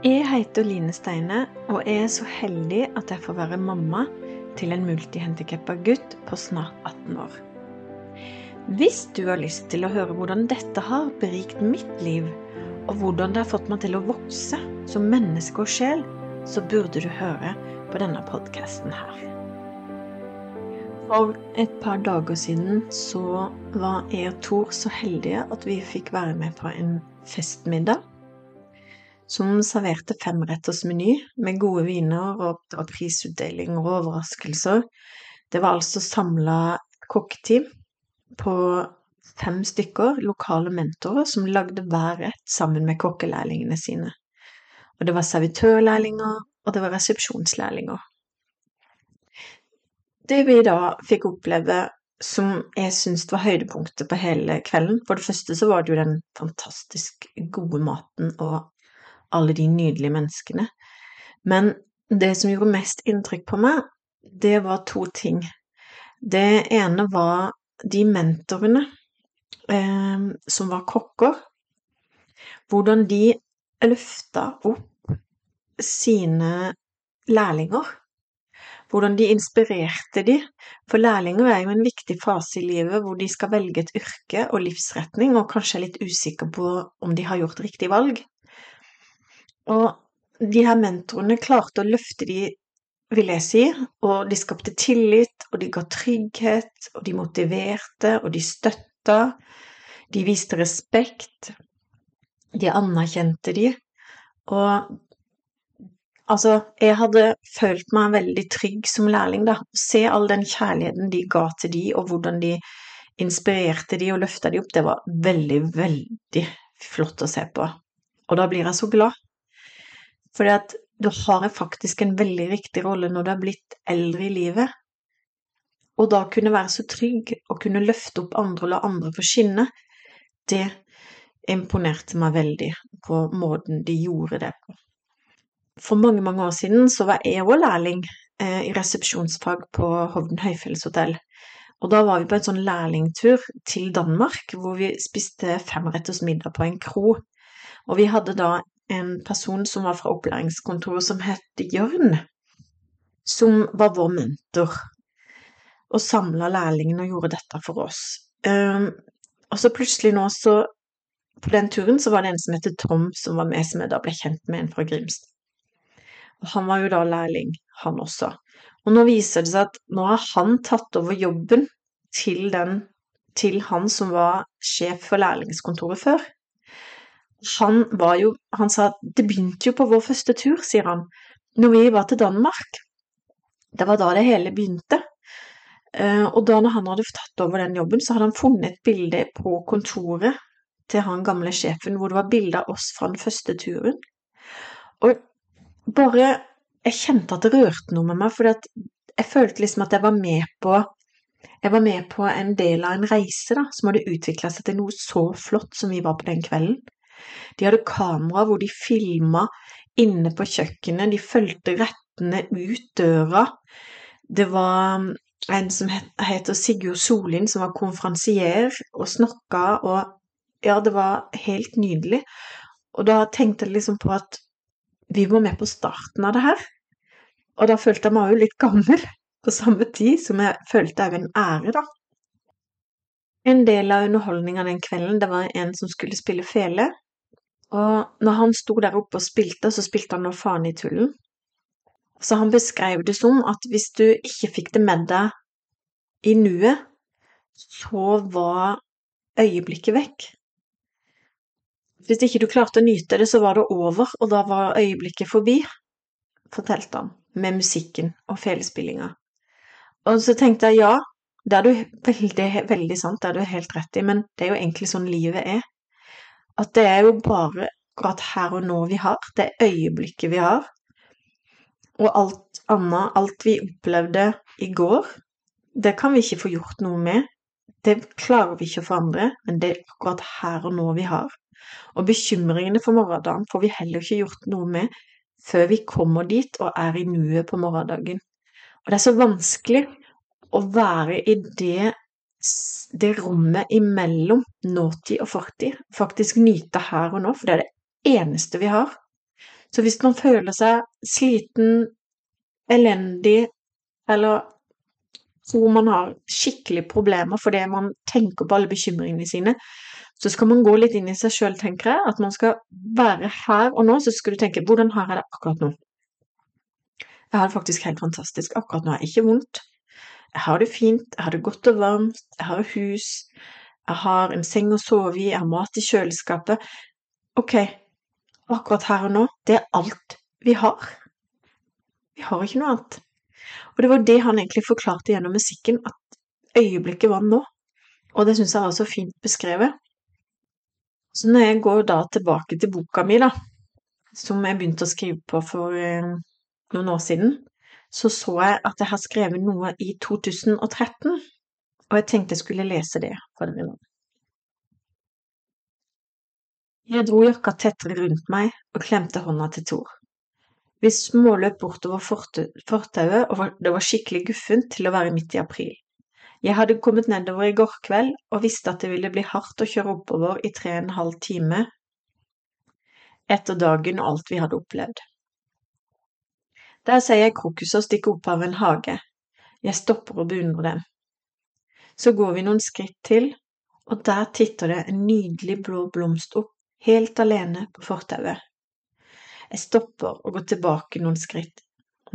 Jeg heter Line Steine, og jeg er så heldig at jeg får være mamma til en multihandikappa gutt på snart 18 år. Hvis du har lyst til å høre hvordan dette har berikt mitt liv, og hvordan det har fått meg til å vokse som menneske og sjel, så burde du høre på denne podkasten her. For et par dager siden så var jeg og Tor så heldige at vi fikk være med på en festmiddag som serverte femrettersmeny med gode viner og prisutdeling og overraskelser. Det var altså samla kokketeam på fem stykker, lokale mentorer, som lagde hver rett sammen med kokkelærlingene sine. Og det var servitørlærlinger, og det var resepsjonslærlinger. Det vi da fikk oppleve som jeg syns var høydepunktet på hele kvelden For det første så var det jo den fantastisk gode maten og alle de nydelige menneskene. Men det som gjorde mest inntrykk på meg, det var to ting. Det ene var de mentorene eh, som var kokker. Hvordan de løfta opp sine lærlinger. Hvordan de inspirerte de. For lærlinger er jo en viktig fase i livet hvor de skal velge et yrke og livsretning, og kanskje er litt usikre på om de har gjort riktig valg. Og de her mentorene klarte å løfte de, vil jeg si, og de skapte tillit, og de ga trygghet, og de motiverte, og de støtta. De viste respekt. De anerkjente de. Og altså, jeg hadde følt meg veldig trygg som lærling, da. Å se all den kjærligheten de ga til de, og hvordan de inspirerte de og løfta de opp, det var veldig, veldig flott å se på. Og da blir jeg så glad. Fordi at du har faktisk en veldig viktig rolle når du er blitt eldre i livet. Og da kunne være så trygg og kunne løfte opp andre og la andre få skinne, det imponerte meg veldig på måten de gjorde det på. For mange, mange år siden så var jeg òg lærling eh, i resepsjonsfag på Hovden høyfjellshotell. Og da var vi på en sånn lærlingtur til Danmark, hvor vi spiste femretters middag på en kro. Og vi hadde da en person som var fra opplæringskontoret som het Jørn, som var vår mentor, og samla lærlingene og gjorde dette for oss. Um, og så plutselig nå, så På den turen så var det en som het Tom, som var med, som jeg da ble kjent med en fra Grimstad. Og han var jo da lærling, han også. Og nå viser det seg at nå har han tatt over jobben til den til han som var sjef for lærlingskontoret før han var jo Han sa det begynte jo på vår første tur, sier han, når vi var til Danmark. Det var da det hele begynte. Eh, og da han hadde tatt over den jobben, så hadde han funnet et bilde på kontoret til han gamle sjefen hvor det var bilde av oss fra den første turen. Og bare Jeg kjente at det rørte noe med meg, for jeg følte liksom at jeg var med på jeg var med på en del av en reise da, som hadde utvikla seg til noe så flott som vi var på den kvelden. De hadde kamera hvor de filma inne på kjøkkenet, de fulgte rettene ut døra. Det var en som heter Sigurd Solin, som var konferansier og snakka, og ja, det var helt nydelig. Og da tenkte jeg liksom på at vi var med på starten av det her. Og da følte jeg meg jo litt gammel på samme tid som jeg følte òg en ære, da. En del av underholdninga den kvelden, det var en som skulle spille fele, og når han sto der oppe og spilte, så spilte han nå faen i tullen. Så han beskrev det som at hvis du ikke fikk det med deg i nuet, så var øyeblikket vekk. Hvis ikke du klarte å nyte det, så var det over, og da var øyeblikket forbi, fortalte han, med musikken og felespillinga. Og så tenkte jeg ja, det er du veldig, veldig sant, det er du helt rett i, men det er jo egentlig sånn livet er. At det er jo bare akkurat her og nå vi har, det øyeblikket vi har. Og alt annet, alt vi opplevde i går, det kan vi ikke få gjort noe med. Det klarer vi ikke å forandre, men det er akkurat her og nå vi har. Og bekymringene for morgendagen får vi heller ikke gjort noe med før vi kommer dit og er i nuet på morgendagen. Og det er så vanskelig å være i det det rommet imellom nåtid og fortid. Faktisk nyte her og nå, for det er det eneste vi har. Så hvis man føler seg sliten, elendig, eller tror man har skikkelig problemer fordi man tenker på alle bekymringene sine, så skal man gå litt inn i seg sjøl, tenker jeg. At man skal være her og nå, så skal du tenke hvordan har jeg det akkurat nå? Jeg har det faktisk helt fantastisk. Akkurat nå har ikke vondt. Jeg har det fint, jeg har det godt og varmt, jeg har hus, jeg har en seng å sove i, jeg har mat i kjøleskapet. Ok, akkurat her og nå, det er alt vi har. Vi har ikke noe annet. Og det var det han egentlig forklarte gjennom musikken, at øyeblikket var nå. Og det syns jeg var så fint beskrevet. Så når jeg går da tilbake til boka mi, da, som jeg begynte å skrive på for eh, noen år siden, så så jeg at jeg har skrevet noe i 2013, og jeg tenkte jeg skulle lese det for dere nå. Jeg dro jakka tettere rundt meg og klemte hånda til Tor. Vi småløp bortover fortauet, og det var skikkelig guffent til å være midt i april. Jeg hadde kommet nedover i går kveld og visste at det ville bli hardt å kjøre oppover i tre og en halv time etter dagen og alt vi hadde opplevd. Der ser jeg krokuser stikke opp av en hage. Jeg stopper og beundrer dem. Så går vi noen skritt til, og der titter det en nydelig blå blomst opp, helt alene på fortauet. Jeg stopper og går tilbake noen skritt.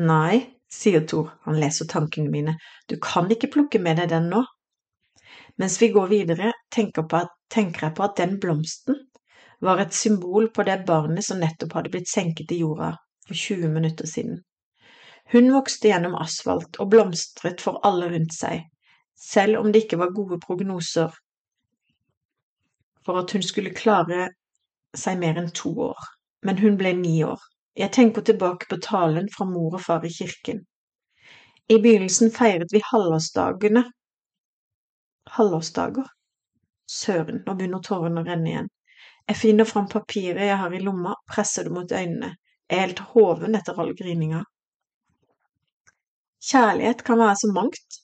Nei, sier Tor, han leser tankene mine, du kan ikke plukke med deg den nå. Mens vi går videre, tenker, at, tenker jeg på at den blomsten var et symbol på det barnet som nettopp hadde blitt senket i jorda for 20 minutter siden. Hun vokste gjennom asfalt og blomstret for alle rundt seg, selv om det ikke var gode prognoser for at hun skulle klare seg mer enn to år. Men hun ble ni år. Jeg tenker tilbake på talen fra mor og far i kirken. I begynnelsen feiret vi halvårsdagene. Halvårsdager? Søren, nå begynner tårene å renne igjen. Jeg finner fram papiret jeg har i lomma, presser det mot øynene. Jeg er helt hoven etter all grininga. Kjærlighet kan være så mangt.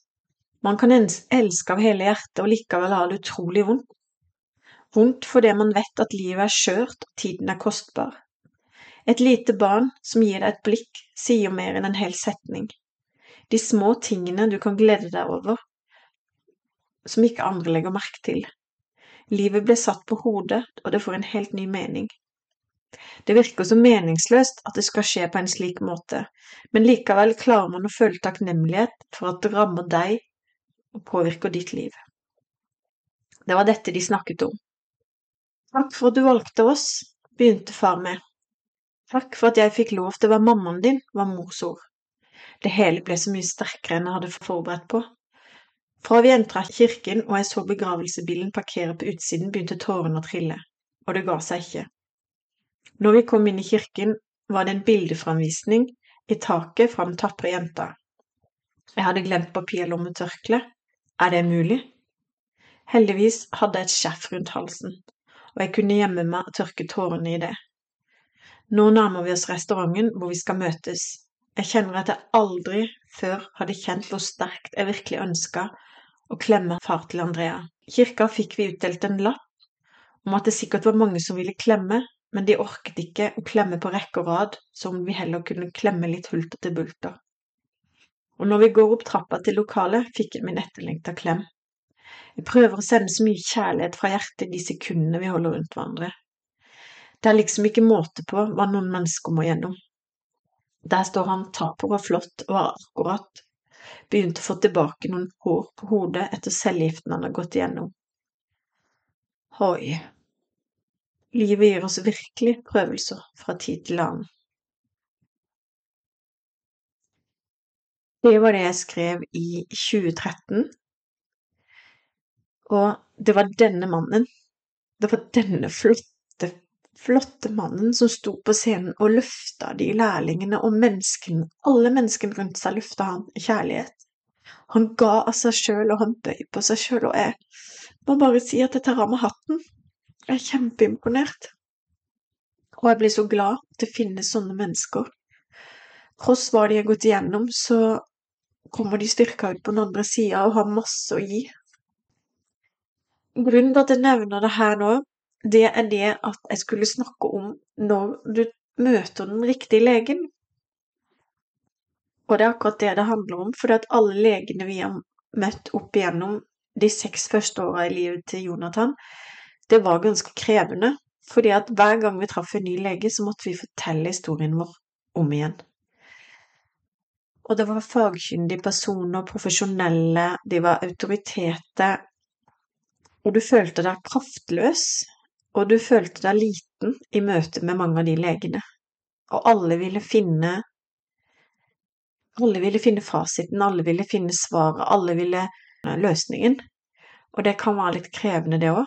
Man kan elske av hele hjertet og likevel ha det utrolig vondt. Vondt fordi man vet at livet er skjørt og tiden er kostbar. Et lite barn som gir deg et blikk, sier mer enn en hel setning. De små tingene du kan glede deg over, som ikke andre legger merke til. Livet ble satt på hodet, og det får en helt ny mening. Det virker så meningsløst at det skal skje på en slik måte, men likevel klarer man å føle takknemlighet for at det rammer deg og påvirker ditt liv. Det var dette de snakket om. Takk for at du valgte oss, begynte far med. Takk for at jeg fikk lov til å være mammaen din, var mors ord. Det hele ble så mye sterkere enn jeg hadde forberedt på. Fra vi entra kirken og jeg så begravelsesbilen parkere på utsiden, begynte tårene å trille, og det ga seg ikke. Når vi kom inn i kirken, var det en bildeframvisning i taket fra den tapre jenta. Jeg hadde glemt papirlommetørkle. Er det mulig? Heldigvis hadde jeg et skjerf rundt halsen, og jeg kunne gjemme meg og tørke tårene i det. Nå nærmer vi oss restauranten hvor vi skal møtes. Jeg kjenner at jeg aldri før hadde kjent hvor sterkt jeg virkelig ønska å klemme far til Andrea. I kirka fikk vi utdelt en lapp om at det sikkert var mange som ville klemme, men de orket ikke å klemme på rekke og rad, som vi heller kunne klemme litt hulter til bulter. Og når vi går opp trappa til lokalet, fikk jeg min etterlengta klem. Jeg prøver å sende så mye kjærlighet fra hjertet de sekundene vi holder rundt hverandre. Det er liksom ikke måte på hva noen mennesker må gjennom. Der står han taper og flott og har akkurat begynt å få tilbake noen hår på hodet etter cellegiften han har gått igjennom. Oi, Livet gir oss virkelig prøvelser fra tid til annen. Det var det jeg skrev i 2013. Og det var denne mannen, det var denne flotte, flotte mannen som sto på scenen og løfta de lærlingene og menneskene, alle menneskene rundt seg løfta han i kjærlighet. Han ga av seg sjøl, og han bøy på seg sjøl, og jeg må bare si at jeg tar av meg hatten. Jeg er kjempeimponert. Og jeg blir så glad at det finnes sånne mennesker. Tross hva de har gått igjennom, så kommer de styrka ut på den andre sida og har masse å gi. Grunnen til at jeg nevner det her nå, det er det at jeg skulle snakke om når du møter den riktige legen. Og det er akkurat det det handler om, for alle legene vi har møtt opp igjennom de seks første åra i livet til Jonathan, det var ganske krevende. Fordi at hver gang vi traff en ny lege, så måtte vi fortelle historien vår om igjen. Og det var fagkyndige personer, profesjonelle, de var autoriteter. Og du følte deg kraftløs, og du følte deg liten i møte med mange av de legene. Og alle ville finne Alle ville finne fasiten, alle ville finne svaret, alle ville løsningen. Og det kan være litt krevende, det òg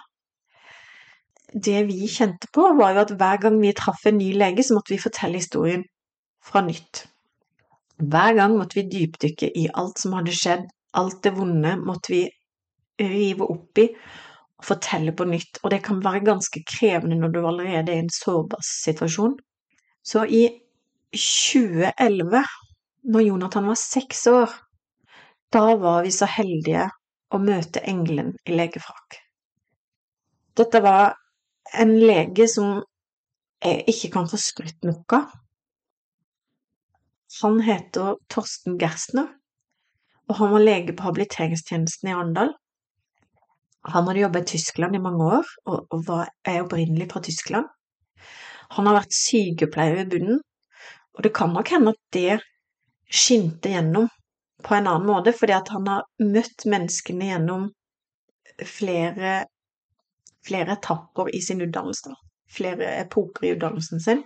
det vi kjente på, var jo at hver gang vi traff en ny lege, så måtte vi fortelle historien fra nytt. Hver gang måtte vi dypdykke i alt som hadde skjedd, alt det vonde måtte vi rive opp i og fortelle på nytt, og det kan være ganske krevende når du allerede er i en sårbar situasjon. Så i 2011, når Jonathan var seks år, da var vi så heldige å møte engelen i legefrakk. Dette var en lege som ikke kan få skrytt av. Han heter Torsten Gerstner, og han var lege på habiliteringstjenesten i Arendal. Han hadde jobba i Tyskland i mange år, og var, er opprinnelig fra Tyskland. Han har vært sykepleier i bunnen, og det kan nok hende at det skinte gjennom på en annen måte, fordi at han har møtt menneskene gjennom flere flere etapper i sin utdannelse, flere epoker i utdannelsen sin.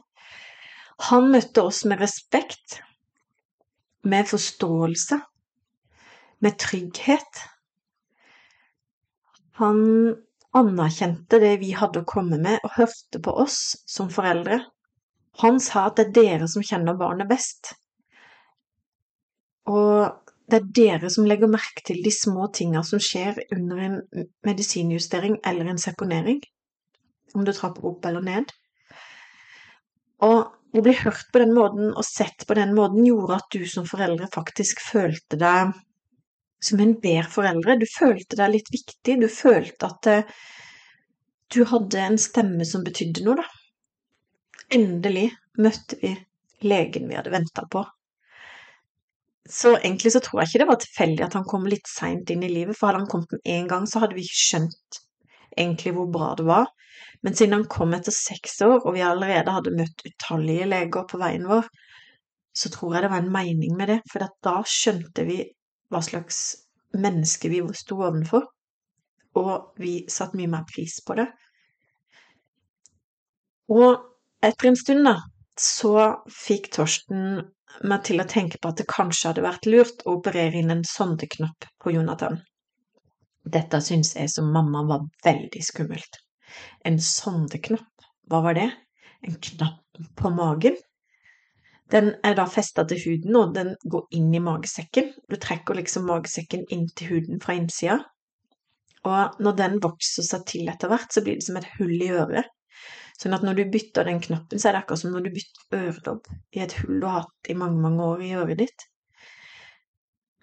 Han møtte oss med respekt, med forståelse, med trygghet. Han anerkjente det vi hadde å komme med, og hørte på oss som foreldre. Han sa at det er dere som kjenner barnet best. Og det er dere som legger merke til de små tinga som skjer under en medisinjustering eller en seponering, om du trapper opp eller ned. Og å bli hørt på den måten og sett på den måten gjorde at du som foreldre faktisk følte deg som en bedre foreldre. Du følte deg litt viktig, du følte at eh, du hadde en stemme som betydde noe, da. Endelig møtte vi legen vi hadde venta på, så egentlig så tror jeg ikke det var tilfeldig at han kom litt seint inn i livet, for hadde han kommet med en gang, så hadde vi ikke skjønt egentlig hvor bra det var. Men siden han kom etter seks år, og vi allerede hadde møtt utallige leger på veien vår, så tror jeg det var en mening med det, for da skjønte vi hva slags menneske vi sto ovenfor, og vi satte mye mer pris på det. Og etter en stund, da, så fikk Torsten meg til å tenke på at det kanskje hadde vært lurt å operere inn en sondeknapp på Jonathan. Dette syns jeg som mamma var veldig skummelt. En sondeknapp, hva var det? En knapp på magen? Den er da festa til huden, og den går inn i magesekken. Du trekker liksom magesekken inn til huden fra innsida. Og når den vokser seg til etter hvert, så blir det som et hull i øret. Sånn at når du bytter den knappen, så er det akkurat som når du bytter øredobb i et hull du har hatt i mange, mange år i øret ditt.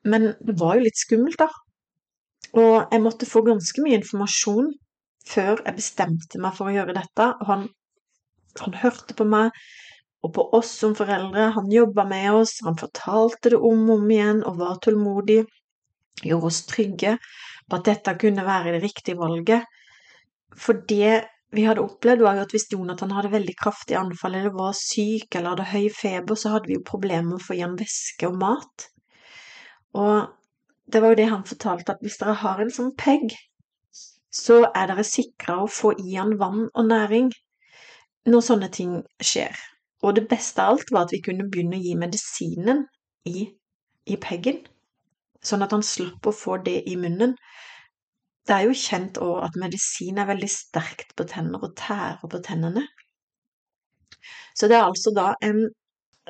Men det var jo litt skummelt, da. Og jeg måtte få ganske mye informasjon før jeg bestemte meg for å gjøre dette. Og han, han hørte på meg og på oss som foreldre. Han jobba med oss, han fortalte det om og om igjen og var tålmodig. Gjorde oss trygge på at dette kunne være det riktige valget. For det vi hadde opplevd, jo at hvis Jonathan hadde veldig kraftige anfall eller var syk eller hadde høy feber, så hadde vi jo problemer med å få i han væske og mat. Og det var jo det han fortalte, at hvis dere har en sånn pegg, så er dere sikra å få i han vann og næring når sånne ting skjer. Og det beste av alt var at vi kunne begynne å gi medisinen i, i peggen, sånn at han slapp å få det i munnen. Det er jo kjent òg at medisin er veldig sterkt på tenner og tærer på tennene. Så det er altså da en,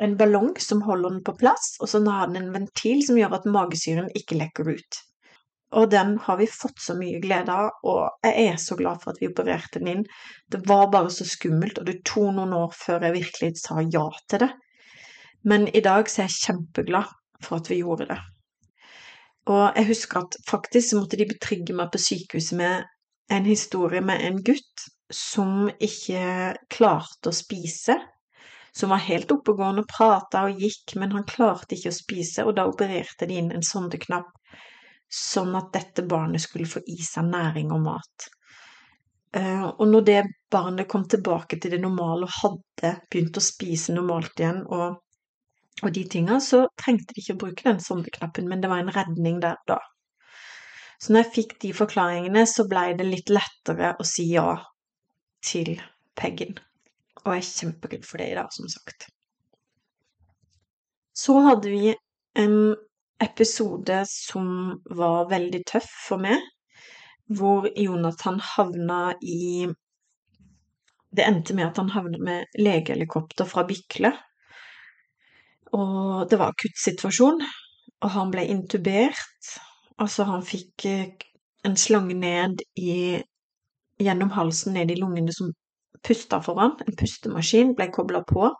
en ballong som holder den på plass, og så har den en ventil som gjør at magesyren ikke lekker ut. Og den har vi fått så mye glede av, og jeg er så glad for at vi opererte den inn. Det var bare så skummelt, og det tok noen år før jeg virkelig sa ja til det. Men i dag så er jeg kjempeglad for at vi gjorde det. Og jeg husker at faktisk så måtte de betrygge meg på sykehuset med en historie med en gutt som ikke klarte å spise, som var helt oppegående og prata og gikk, men han klarte ikke å spise, og da opererte de inn en sondeknapp, sånn at dette barnet skulle få i seg næring og mat. Eh, og når det barnet kom tilbake til det normale og hadde begynt å spise normalt igjen, og, og de tinga, så trengte de ikke å bruke den sondeknappen, men det var en redning der da. Så når jeg fikk de forklaringene, så blei det litt lettere å si ja til Peggen. Og jeg er kjempeglad for det i dag, som sagt. Så hadde vi en episode som var veldig tøff for meg, hvor Jonathan havna i Det endte med at han havna med legehelikopter fra Bykle. Og det var akuttsituasjon, og han ble intubert. Altså, han fikk en slange ned i gjennom halsen ned i lungene som pusta foran. En pustemaskin ble kobla på.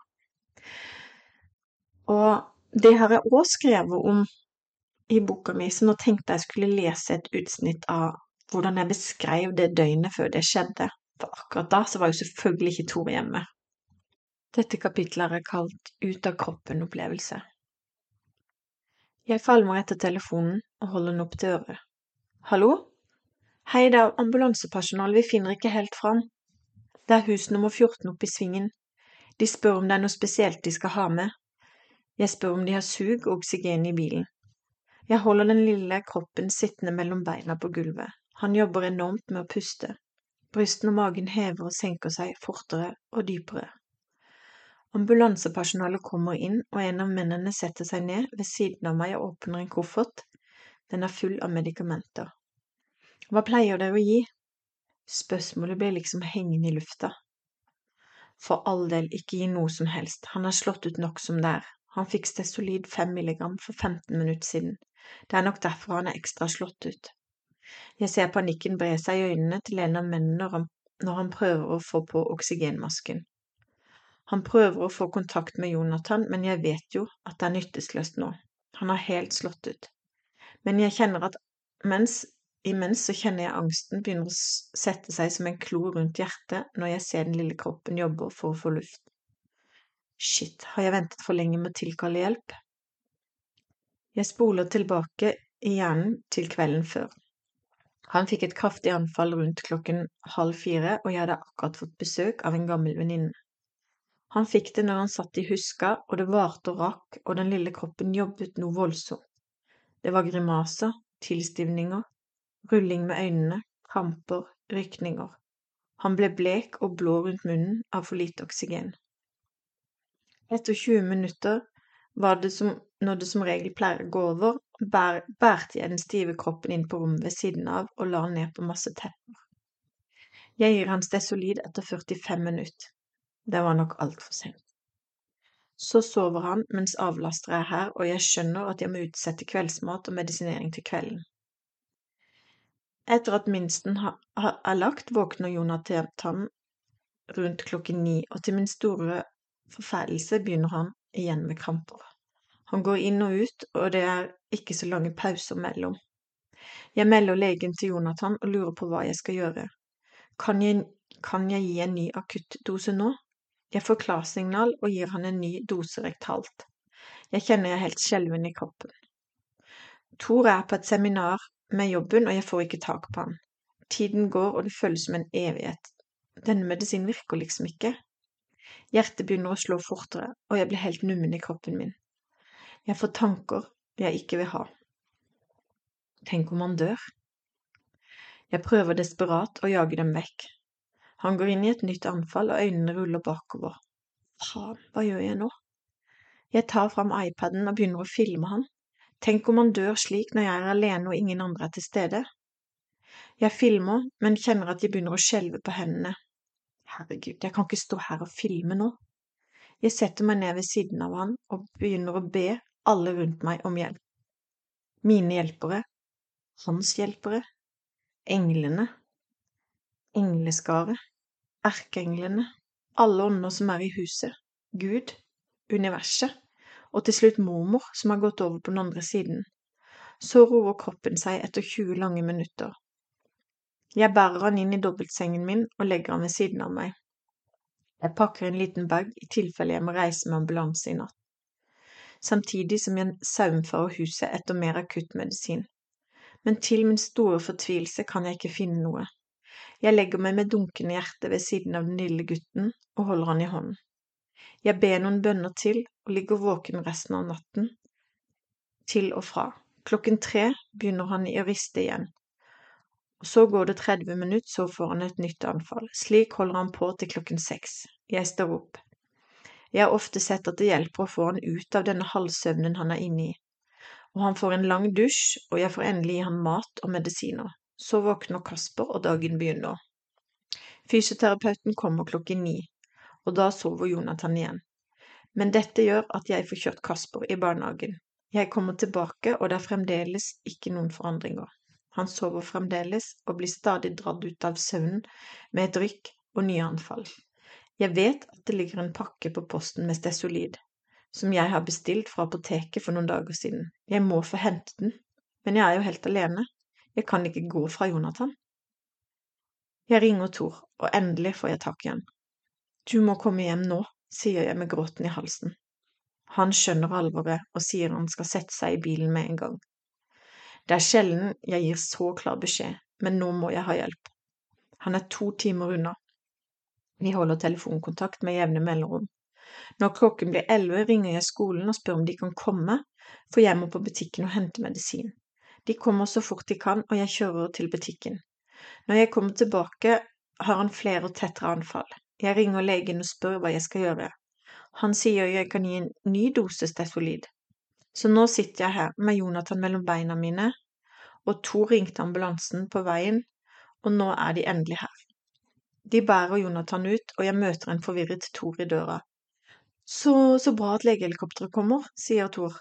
Og det har jeg òg skrevet om i boka mi, så nå tenkte jeg skulle lese et utsnitt av hvordan jeg beskrev det døgnet før det skjedde, for akkurat da så var jo selvfølgelig ikke Tore hjemme. Dette kapitlet er kalt Ut av kroppen-opplevelse. Jeg falmer etter telefonen og holder den opp til øret. Hallo? Hei, det er ambulansepersonale, vi finner ikke helt fram. Det er hus nummer 14 oppe i svingen. De spør om det er noe spesielt de skal ha med. Jeg spør om de har sug og oksygen i bilen. Jeg holder den lille kroppen sittende mellom beina på gulvet. Han jobber enormt med å puste. Brystene og magen hever og senker seg fortere og dypere. Ambulansepersonalet kommer inn, og en av mennene setter seg ned ved siden av meg og åpner en koffert. Den er full av medikamenter. Hva pleier dere å gi? Spørsmålet blir liksom hengende i lufta. For all del, ikke gi noe som helst, han er slått ut nok som det er. Han fikk solid 5 milligram for 15 minutter siden. Det er nok derfor han er ekstra slått ut. Jeg ser panikken bre seg i øynene til en av mennene når han prøver å få på oksygenmasken. Han prøver å få kontakt med Jonathan, men jeg vet jo at det er nytteløst nå. Han har helt slått ut. Men jeg kjenner at mens, imens så kjenner jeg angsten begynner å sette seg som en klo rundt hjertet når jeg ser den lille kroppen jobbe for å få luft. Shit, har jeg ventet for lenge med å tilkalle hjelp? Jeg spoler tilbake i hjernen til kvelden før. Han fikk et kraftig anfall rundt klokken halv fire, og jeg hadde akkurat fått besøk av en gammel venninne. Han fikk det når han satt i huska, og det varte og rakk, og den lille kroppen jobbet noe voldsomt. Det var grimaser, tilstivninger, rulling med øynene, kramper, rykninger. Han ble blek og blå rundt munnen av for lite oksygen. Etter 20 minutter var det som når det som regel pleier å gå over, bær, bærte jeg den stive kroppen inn på rommet ved siden av og la han ned på masse tepper. Jeg gir hans desolid etter 45 minutter. Det var nok altfor sent. Så sover han mens avlaster er her, og jeg skjønner at jeg må utsette kveldsmat og medisinering til kvelden. Etter at minsten er lagt, våkner Jonathan rundt klokken ni, og til min store forferdelse begynner han igjen med kramper. Han går inn og ut, og det er ikke så lange pauser mellom. Jeg melder legen til Jonathan og lurer på hva jeg skal gjøre. Kan jeg, kan jeg gi en ny akuttdose nå? Jeg får klarsignal og gir han en ny dose rektalt. Jeg kjenner jeg er helt skjelven i kroppen. Tor er på et seminar med jobben, og jeg får ikke tak på han. Tiden går, og det føles som en evighet. Denne medisinen virker liksom ikke. Hjertet begynner å slå fortere, og jeg blir helt nummen i kroppen min. Jeg får tanker jeg ikke vil ha. Tenk om han dør? Jeg prøver desperat å jage dem vekk, han går inn i et nytt anfall, og øynene ruller bakover. Faen, hva gjør jeg nå? Jeg tar fram iPaden og begynner å filme han. Tenk om han dør slik når jeg er alene og ingen andre er til stede. Jeg filmer, men kjenner at jeg begynner å skjelve på hendene. Herregud, jeg kan ikke stå her og filme nå. Jeg setter meg ned ved siden av han og begynner å be alle rundt meg om hjelp. Mine hjelpere, hans hjelpere, englene, engleskaret, erkeenglene, alle ånder som er i huset, Gud, universet, og til slutt mormor, som har gått over på den andre siden. Så roer kroppen seg etter 20 lange minutter. Jeg bærer han inn i dobbeltsengen min og legger han ved siden av meg. Jeg pakker en liten bag i tilfelle jeg må reise med ambulanse i natt. Samtidig som jeg saumfarer huset etter mer akuttmedisin. Men til min store fortvilelse kan jeg ikke finne noe. Jeg legger meg med dunkende hjerte ved siden av den lille gutten og holder han i hånden. Jeg ber noen bønner til og ligger våken resten av natten. Til og fra. Klokken tre begynner han å riste igjen. Så går det 30 minutter, så får han et nytt anfall. Slik holder han på til klokken seks. Jeg står opp. Jeg har ofte sett at det hjelper å få han ut av denne halvsøvnen han er inne i. Og han får en lang dusj, og jeg får endelig gi han mat og medisiner. Så våkner Kasper, og dagen begynner. Fysioterapeuten kommer klokken ni, og da sover Jonathan igjen. Men dette gjør at jeg får kjørt Kasper i barnehagen. Jeg kommer tilbake, og det er fremdeles ikke noen forandringer. Han sover fremdeles og blir stadig dratt ut av søvnen med et rykk og nye anfall. Jeg vet at det ligger en pakke på posten med Stesolid, som jeg har bestilt fra apoteket for noen dager siden. Jeg må få hente den, men jeg er jo helt alene. Jeg kan ikke gå fra Jonathan. Jeg ringer Tor, og endelig får jeg tak i han. Du må komme hjem nå, sier jeg med gråten i halsen. Han skjønner alvoret og sier han skal sette seg i bilen med en gang. Det er sjelden jeg gir så klar beskjed, men nå må jeg ha hjelp. Han er to timer unna. Vi holder telefonkontakt med jevne mellomrom. Når klokken blir elleve, ringer jeg skolen og spør om de kan komme, for jeg må på butikken og hente medisin. De kommer så fort de kan, og jeg kjører til butikken. Når jeg kommer tilbake, har han flere og tettere anfall. Jeg ringer legen og spør hva jeg skal gjøre. Han sier jeg kan gi en ny dose stesolid. Så nå sitter jeg her med Jonathan mellom beina mine, og to ringte ambulansen på veien, og nå er de endelig her. De bærer Jonathan ut, og jeg møter en forvirret Tor i døra. Så, så bra at legehelikopteret kommer, sier Tor.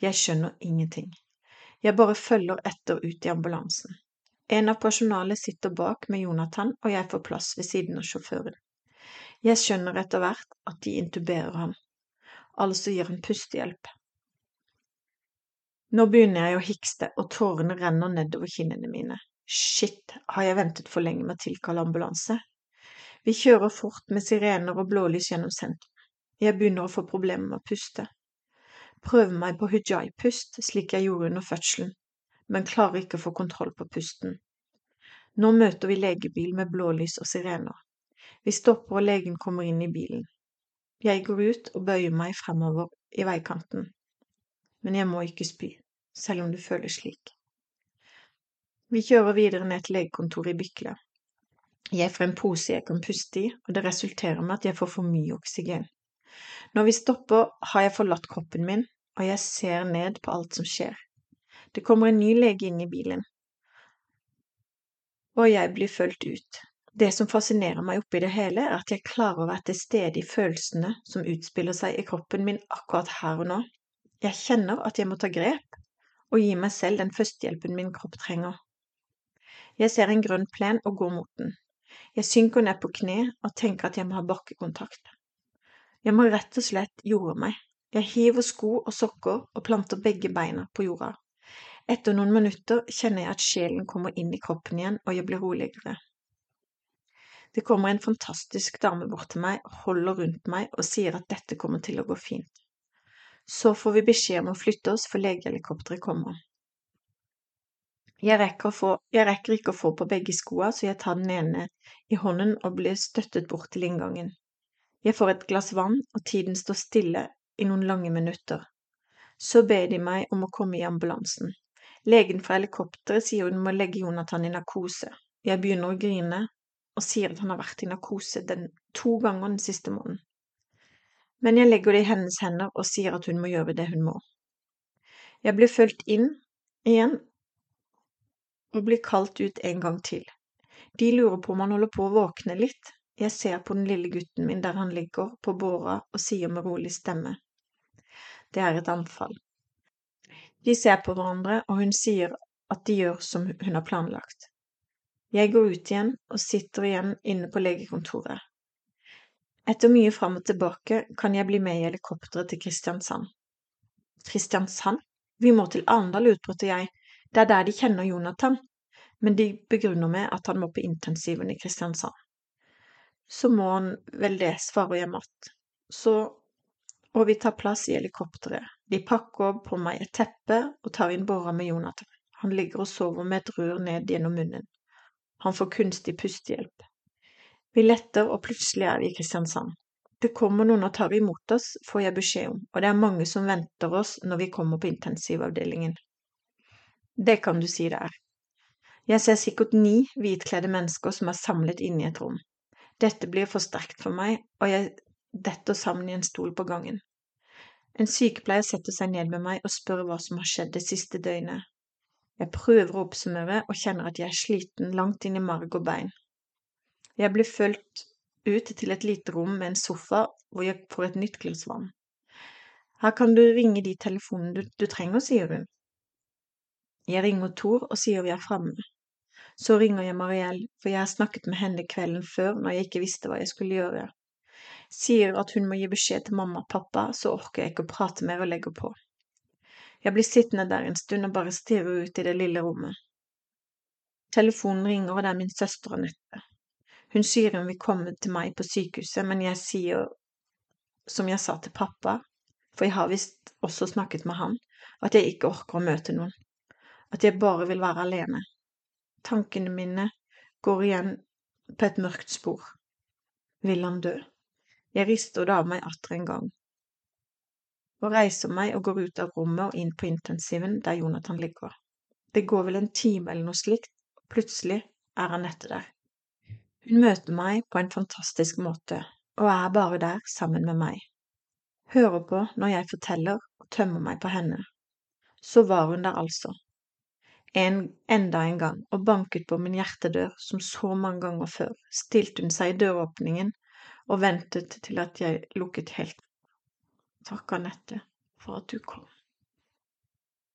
Jeg skjønner ingenting. Jeg bare følger etter ut i ambulansen. En av personalet sitter bak med Jonathan, og jeg får plass ved siden av sjåføren. Jeg skjønner etter hvert at de intuberer ham, altså gir han pustehjelp. Nå begynner jeg å hikste, og tårene renner nedover kinnene mine. Shit, har jeg ventet for lenge med å tilkalle ambulanse? Vi kjører fort med sirener og blålys gjennom sentrum. Jeg begynner å få problemer med å puste. Prøver meg på hujai-pust, slik jeg gjorde under fødselen, men klarer ikke å få kontroll på pusten. Nå møter vi legebil med blålys og sirener. Vi stopper og legen kommer inn i bilen. Jeg går ut og bøyer meg fremover i veikanten. Men jeg må ikke spy selv om du føler slik. Vi kjører videre ned til legekontoret i Bykle. Jeg får en pose jeg kan puste i, og det resulterer med at jeg får for mye oksygen. Når vi stopper, har jeg forlatt kroppen min, og jeg ser ned på alt som skjer. Det kommer en ny lege inn i bilen, og jeg blir fulgt ut. Det som fascinerer meg oppi det hele, er at jeg klarer å være til stede i følelsene som utspiller seg i kroppen min akkurat her og nå. Jeg kjenner at jeg må ta grep, og gi meg selv den førstehjelpen min kropp trenger. Jeg ser en grønn plen og går mot den. Jeg synker ned på kne og tenker at jeg må ha bakkekontakt. Jeg må rett og slett jorde meg. Jeg hiver sko og sokker og planter begge beina på jorda. Etter noen minutter kjenner jeg at sjelen kommer inn i kroppen igjen, og jeg blir roligere. Det kommer en fantastisk dame bort til meg, holder rundt meg og sier at dette kommer til å gå fint. Så får vi beskjed om å flytte oss, for legehelikopteret kommer. Jeg rekker, få, jeg rekker, ikke å få på begge skoa, så jeg tar den ene i hånden og blir støttet bort til inngangen. Jeg får et glass vann, og tiden står stille i noen lange minutter. Så ber de meg om å komme i ambulansen. Legen fra helikopteret sier hun må legge Jonathan i narkose. Jeg begynner å grine og sier at han har vært i narkose den to ganger den siste måneden men jeg legger det i hennes hender og sier at hun må gjøre det hun må. Jeg blir fulgt inn igjen og blir kalt ut en gang til. De lurer på om han holder på å våkne litt. Jeg ser på den lille gutten min der han ligger på båra og sier med rolig stemme. Det er et anfall. De ser på hverandre, og hun sier at de gjør som hun har planlagt. Jeg går ut igjen og sitter igjen inne på legekontoret. Etter mye fram og tilbake kan jeg bli med i helikopteret til Kristiansand. Kristiansand? Vi må til Arendal, utbryter jeg, det er der de kjenner Jonathan, men de begrunner med at han må på intensiven i Kristiansand. Så må han vel det, svarer jeg matt. Så og vi tar plass i helikopteret. De pakker på meg et teppe og tar inn båra med Jonathan. Han ligger og sover med et rør ned gjennom munnen. Han får kunstig pustehjelp. Vi letter, og plutselig er vi i Kristiansand. Det kommer noen og tar imot oss, får jeg beskjed om, og det er mange som venter oss når vi kommer på intensivavdelingen. Det kan du si det er. Jeg ser sikkert ni hvitkledde mennesker som er samlet inne i et rom. Dette blir for sterkt for meg, og jeg detter sammen i en stol på gangen. En sykepleier setter seg ned med meg og spør hva som har skjedd det siste døgnet. Jeg prøver å oppsummere og kjenner at jeg er sliten langt inn i marg og bein. Jeg blir fulgt ut til et lite rom med en sofa hvor jeg får et nytt glass vann. Her kan du ringe de telefonene du, du trenger, sier hun. Jeg ringer Tor og sier vi er framme. Så ringer jeg Mariell, for jeg har snakket med henne kvelden før når jeg ikke visste hva jeg skulle gjøre. Sier at hun må gi beskjed til mamma og pappa, så orker jeg ikke å prate mer og legger på. Jeg blir sittende der en stund og bare stirrer ut i det lille rommet. Telefonen ringer, og det er min søster Anette. Hun sier hun vil komme til meg på sykehuset, men jeg sier som jeg sa til pappa, for jeg har visst også snakket med han, at jeg ikke orker å møte noen, at jeg bare vil være alene. Tankene mine går igjen på et mørkt spor. Vil han dø? Jeg rister det av meg atter en gang, og reiser meg og går ut av rommet og inn på intensiven der Jonathan ligger. Det går vel en time eller noe slikt, og plutselig er Anette der. Hun møter meg på en fantastisk måte, og er bare der sammen med meg. Hører på når jeg forteller og tømmer meg på henne. Så var hun der altså, en, enda en gang, og banket på min hjertedør som så mange ganger før, stilte hun seg i døråpningen og ventet til at jeg lukket helt. Takk, Anette, for at du kom.